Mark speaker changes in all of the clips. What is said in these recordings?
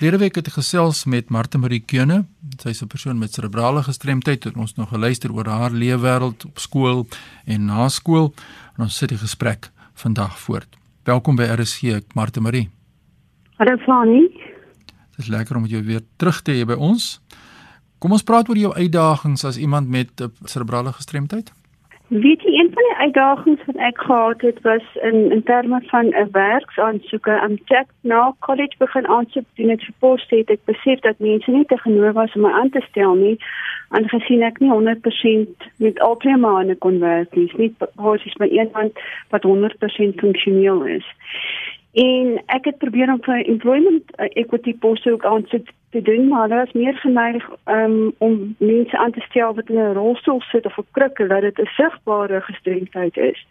Speaker 1: Verlede week het ek gesels met Martha Marie Keune. Sy's 'n persoon met serebrale gestremdheid en ons nog geluister oor haar leefwêreld op skool en na skool. En ons sit die gesprek vandag voort. Welkom by RSG, Martha Marie.
Speaker 2: Hallo Fani.
Speaker 1: Dit is lekker om jou weer terug te hê by ons. Kom ons praat oor jou uitdagings as iemand met 'n serebrale gestremdheid.
Speaker 2: Weet jy, een van die uitdagings wat ek gehad het was in in terme van 'n werksaansoeke. Am check nou college begin aansoek doen het vir pos het ek besef dat mense nie te genooi was om my aan te stel nie. Aangesien ek nie 100% met al twee maande kon werk nie, nie basies met iemand wat 100% funksioneel is. En ek het probeer om vir employment uh, equity poste ook aan te doen, maar daar is meer geneig um, om mense aan te stel wat in 'n rolstoel sit of op krukke dat dit 'n sigbare gestremdheid is.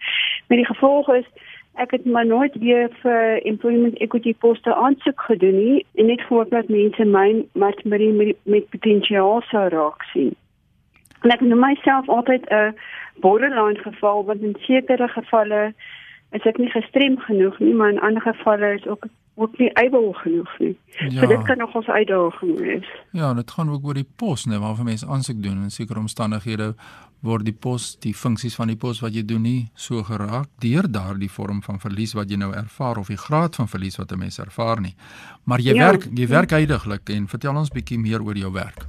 Speaker 2: Met die gevolg is ek het maar nooit weer vir employment equity poste aansoek gedoen nie en net gehoop dat mense my met met, met potensiaal sou raak sien. En ek noem myself altyd 'n borderline geval want in sekere gevalle is ek nie gestrem genoeg nie, maar in ander gevalle is ook ook nie able genoeg nie. Ja. So dit kan nog ons uitdaging wees.
Speaker 1: Ja, dit gaan ook oor die pos, né, waarvan mense aansoek doen in sekere omstandighede word die pos, die funksies van die pos wat jy doen nie so geraak deur daardie vorm van verlies wat jy nou ervaar of die graad van verlies wat 'n mens ervaar nie. Maar jy ja. werk jy werk heidaglik en vertel ons bietjie meer oor jou werk.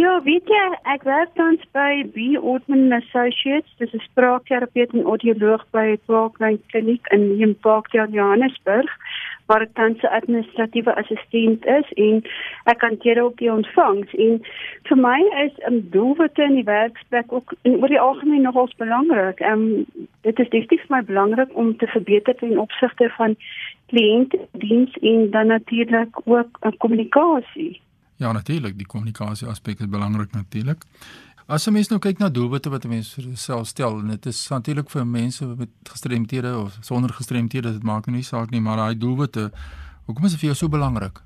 Speaker 2: Ja, weet jy, ek werk tans by B Ortman Associates, dis 'n spraakterapeut en audioloog by Parkline Kliniek in New Parkdale, Johannesburg, waar ek tans 'n administratiewe assistent is en ek hanteer ook die ontvangs en vir my is 'n doelwitte in die werksplek ook in oor die algemeen nogals belangrik. Ehm um, dit is definitief vir my belangrik om te verbeter ten opsigte van kliëntdiens en dan natuurlik ook uh, kommunikasie.
Speaker 1: Ja, natuurlik, die kommunikasie aspek is belangrik natuurlik. As 'n mens nou kyk na doelwitte wat 'n mens vir homself stel, en dit is natuurlik vir mense met gestremthede of sonder gestremthede, dit maak nie saak nie, maar daai doelwitte, hoekom is dit vir jou so belangrik?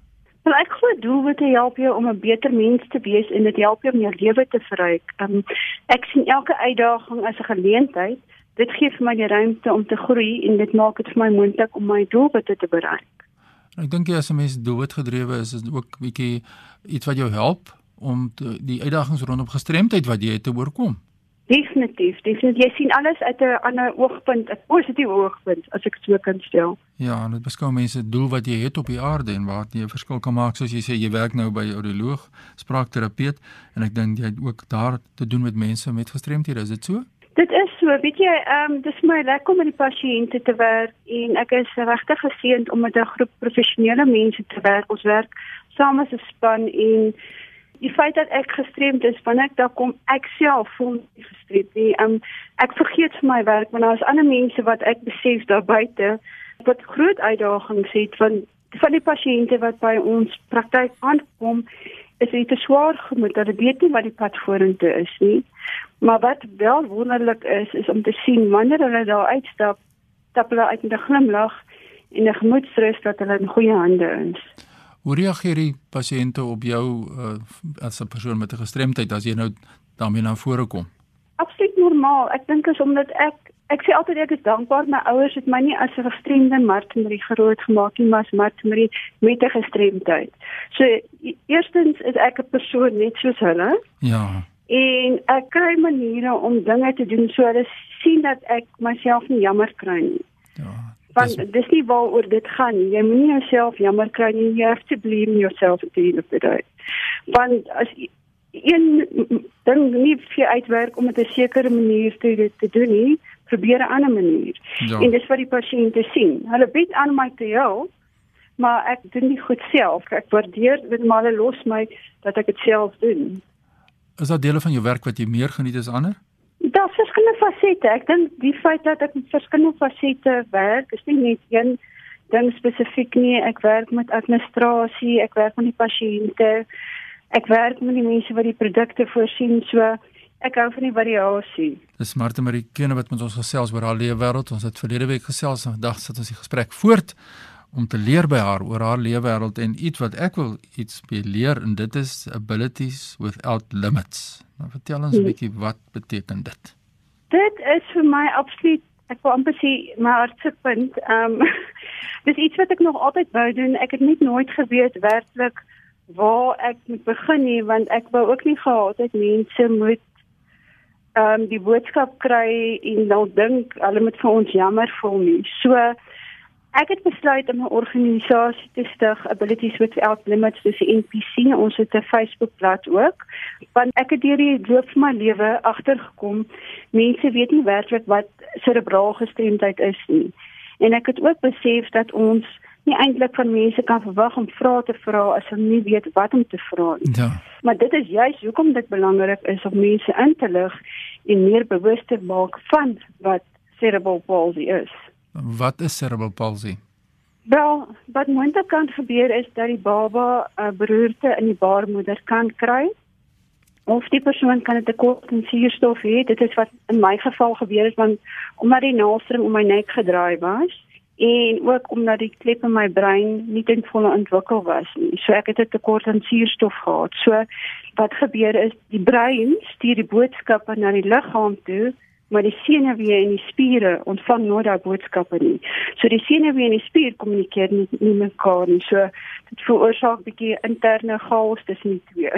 Speaker 2: Wel, ek glo doelwitte help jou om 'n beter mens te wees en dit help jou om jou lewe te verryk. Um, ek sien elke uitdaging as 'n geleentheid. Dit gee vir my die ruimte om te groei en dit maak dit vir my moontlik om my doelwitte te bereik.
Speaker 1: Ek dink jy as 'n mens doelwitgedrewe is, is dit ook bietjie iets wat jou help om te, die uitdagings rondom gestremdheid wat jy het te oorkom.
Speaker 2: Definitief, definitief. Jy sien alles uit 'n ander oogpunt, 'n positiewe oogpunt as ek so kan stel.
Speaker 1: Ja, en dit beskou mense doel wat jy het op die aarde en waar jy 'n verskil kan maak, soos jy sê jy werk nou by 'n audioloog, spraakterapeut en ek dink jy het ook daar te doen met mense met gestremthede, is dit so?
Speaker 2: So, weet jy, ehm um, dis my lekker om met die pasiënte te werk en ek is regtig geseënd om met 'n groep professionele mense te werk. Ons werk saam as 'n span en die feit dat ek gestremd is, wanneer ek daar kom, ek self voel nie gestremd nie. Um, ek vergeet vir my werk, maar daar is ander mense wat ek besef daar buite wat groot uitdagings het van van die pasiënte wat by ons praktyk aankom is dit te swaar gemoed hulle weet nie wat die pad vorentoe is nie. Maar wat wel wonderlik is, is om te sien wanneer hulle daar uitstap, stap hulle uit met 'n glimlag en 'n gemoedsrus dat hulle in goeie hande is.
Speaker 1: Hoe reageer die pasiënte op jou uh, as 'n persoon met 'n gestremdheid as jy nou daarmee na vore kom?
Speaker 2: Absoluut normaal. Ek dink is omdat ek ek sê altyd ek is dankbaar my ouers het my nie as 'n gestremde Martmarie groot gemaak nie, maar as Martmarie met 'n gestremdheid. So e-, eerstens is ek 'n persoon net soos hulle.
Speaker 1: Ja.
Speaker 2: En ek kry maniere om dinge te doen so hulle sien dat ek myself nie jammer kry nie. Ja want dis, dis nie waaroor dit gaan nie. Jy moenie jouself jammer kry nie. You have to blame yourself at the end of the day. Want as een dan nie vir uitwerk om dit 'n sekere manier te te doen nie, probeer 'n ander manier. Ja. En dis wat die pasiënte sien. Hulle bied aan my te help, maar ek doen nie goed self. Ek waardeer dit maar hulle los my dat ek dit self doen.
Speaker 1: Is daar dele van jou werk wat jy meer geniet as ander?
Speaker 2: Daar's verskillende fasette. Ek dink die feit dat ek met verskillende fasette werk, is nie net een ding spesifiek nie. Ek werk met administrasie, ek werk met die pasiënte. Ek werk met die mense wat die produkte voorsien, so ek hou van die variasie.
Speaker 1: Dis Martha Marie Kene wat met ons gesels oor haar lewe wêreld. Ons het verlede week gesels en vandag sit ons die gesprek voort om te leer by haar oor haar lewe wêreld en iets wat ek wil iets leer en dit is abilities without limits. Nou vertel ons 'n hmm. bietjie wat beteken dit?
Speaker 2: Dit is vir my absoluut ek wil amper sê my hartsepunt. Ehm um, dis iets wat ek nog altyd wou doen. Ek het net nooit geweet werklik waar ek moet begin nie want ek wou ook nie gehad het mense moet ehm um, die boodskap kry en nou dink hulle moet vir ons jammer voel nie. So ek het besluit om 'n organisasie te stig, Abilities Without Limits, dis 'n NPC. Ons het 'n Facebookblad ook. Want ek het deur die loop van my lewe agtergekom, mense weet nie werklik wat cerebraal gestremdheid is nie. En ek het ook besef dat ons nie eintlik van mense kan verwag om vrae te vra as hulle nie weet wat om te vra nie.
Speaker 1: Ja.
Speaker 2: Maar dit is juist hoekom dit belangrik is om mense in te lig en meer bewus te maak van wat cerebral palsy is.
Speaker 1: Wat is cerebral palsy?
Speaker 2: Wel, wat moontlik kan gebeur is dat die baba 'n uh, beroerte in die baarmoeder kan kry. Of die persoon kan 'n tekort aan suurstof hê. Dit is wat in my geval gebeur het want omdat die naaldstring om my nek gedraai was en ook omdat die klep in my brein nie ten volle ontwikkel was nie. So ek het 'n tekort aan suurstof gehad. So wat gebeur is die brein stuur die boodskappe na die liggaam toe, maar die senuwee en die spiere ontvang nooit daai boodskappe nie. So die senuwee en die spier kommunikeer nie, nie met mekaar nie. So dit veroorsaak 'n bietjie interne chaos tussen die twee.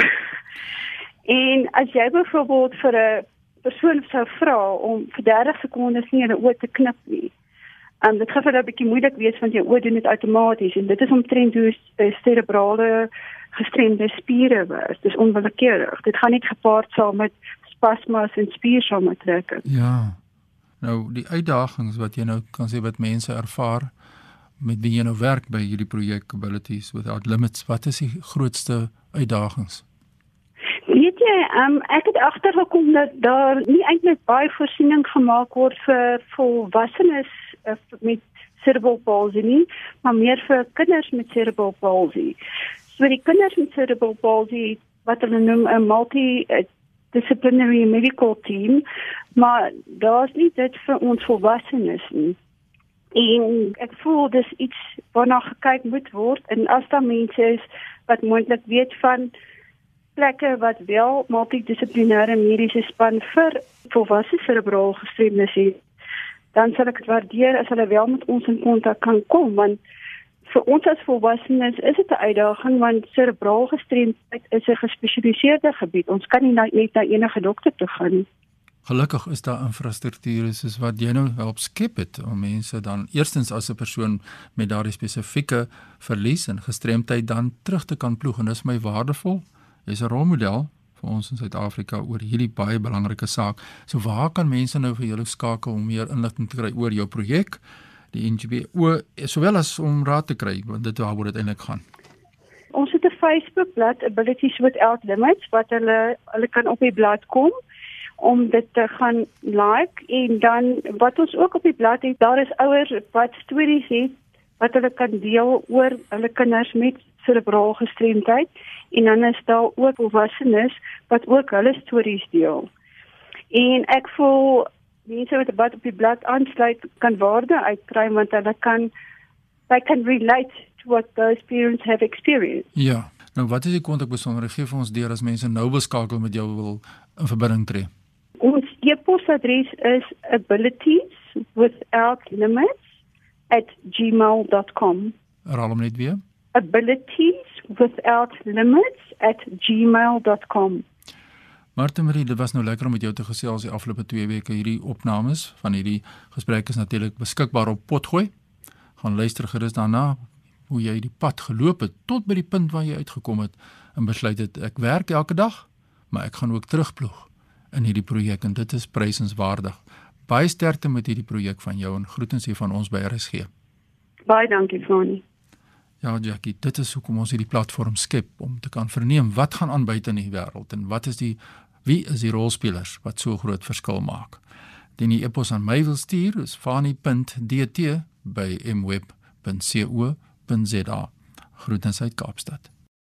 Speaker 2: en as jy byvoorbeeld vir 'n persoon sou vra om vir 30 sekondes nie hulle oë te knip nie, En dit gaan vir 'n bietjie moeilik wees want jou oë doen dit outomaties en dit is omtrent hoe cerebrale gestremde spiere werk. Dit is onwillekeurig. Dit gaan nie gepaard saam met spasmas en spiersamentrekking.
Speaker 1: Ja. Nou die uitdagings wat jy nou kan sê wat mense ervaar met wie jy nou werk by hierdie projek Abilities Without Limits, wat is die grootste uitdagings?
Speaker 2: Weet jy, um, ek het agtergekom dat daar nie eintlik baie voorsiening gemaak word vir volwassenes uh, met cerebral palsy nie, maar meer vir kinders met cerebral palsy. So die kinders met cerebral palsy wat hulle noem 'n multi-disciplinary medical team, maar daar's nie dit vir ons volwassenes nie. En ek voel dis iets waarna gekyk moet word en as daar mense is wat moontlik weet van plekke wat wel multidissiplinêre mediese span vir volwasse cerebral gestremdes het dan sal ek waardeer as hulle wel met ons in kontak kan kom want vir ons as volwassenes is dit 'n uitdaging want cerebraal gestremdheid is 'n gespesialiseerde gebied. Ons kan nie net na enige dokter toe gaan nie.
Speaker 1: Gelukkig is daar infrastruktuur soos wat jy nou help skep het om mense dan eerstens as 'n persoon met daardie spesifieke verlies en gestremdheid dan terug te kan ploeg en dis my waardevol. Jy's 'n rolmodel vir ons in Suid-Afrika oor hierdie baie belangrike saak. So waar kan mense nou vir julle skakel om meer inligting te kry oor jou projek? Die NGO sowel as om raad te kry want dit waaroor dit eintlik gaan.
Speaker 2: Ons het 'n Facebook bladsy Abilities Without Limits wat hulle hulle kan op die blad kom om dit te gaan like en dan wat ons ook op die blad het daar is ouers wat stories het wat hulle kan deel oor hulle kinders met cerebraal gestremdheid en dan is daar ook volwassenes wat ook hulle stories deel. En ek voel mense wat wat op die blad aansluit kan waarde uitkry want hulle kan they can relate to what those parents have experienced.
Speaker 1: Ja. Nou wat is die kontak besonderhede gee vir ons deur as mense nou beskakel met jou wil in verbinding tree?
Speaker 2: Ons e-posadres is abilities@gmail.com.
Speaker 1: Herhaal hom net weer
Speaker 2: abilitieswithoutlimits@gmail.com.
Speaker 1: Martie Marie, dit was nou lekker om met jou te gesels die afgelope 2 weke. Hierdie opnames van hierdie gesprek is natuurlik beskikbaar op Potgooi. Gaan luister gerus daarna hoe jy die pad geloop het tot by die punt waar jy uitgekom het en besluit het ek werk elke dag, maar ek gaan ook terugploeg in hierdie projek en dit is prysenswaardig. Baie sterkte met hierdie projek van jou en groetens hier van ons by RSG.
Speaker 2: Baie dankie, Fanie.
Speaker 1: Ja, Jackie, dit is hoekom ons hierdie platform skep om te kan verneem wat gaan aan buite in die wêreld en wat is die wie is die rolspelers wat so groot verskil maak. Die nie epos aan my wil stuur is fani.dt by mweb.co.za. Groetens uit Kaapstad.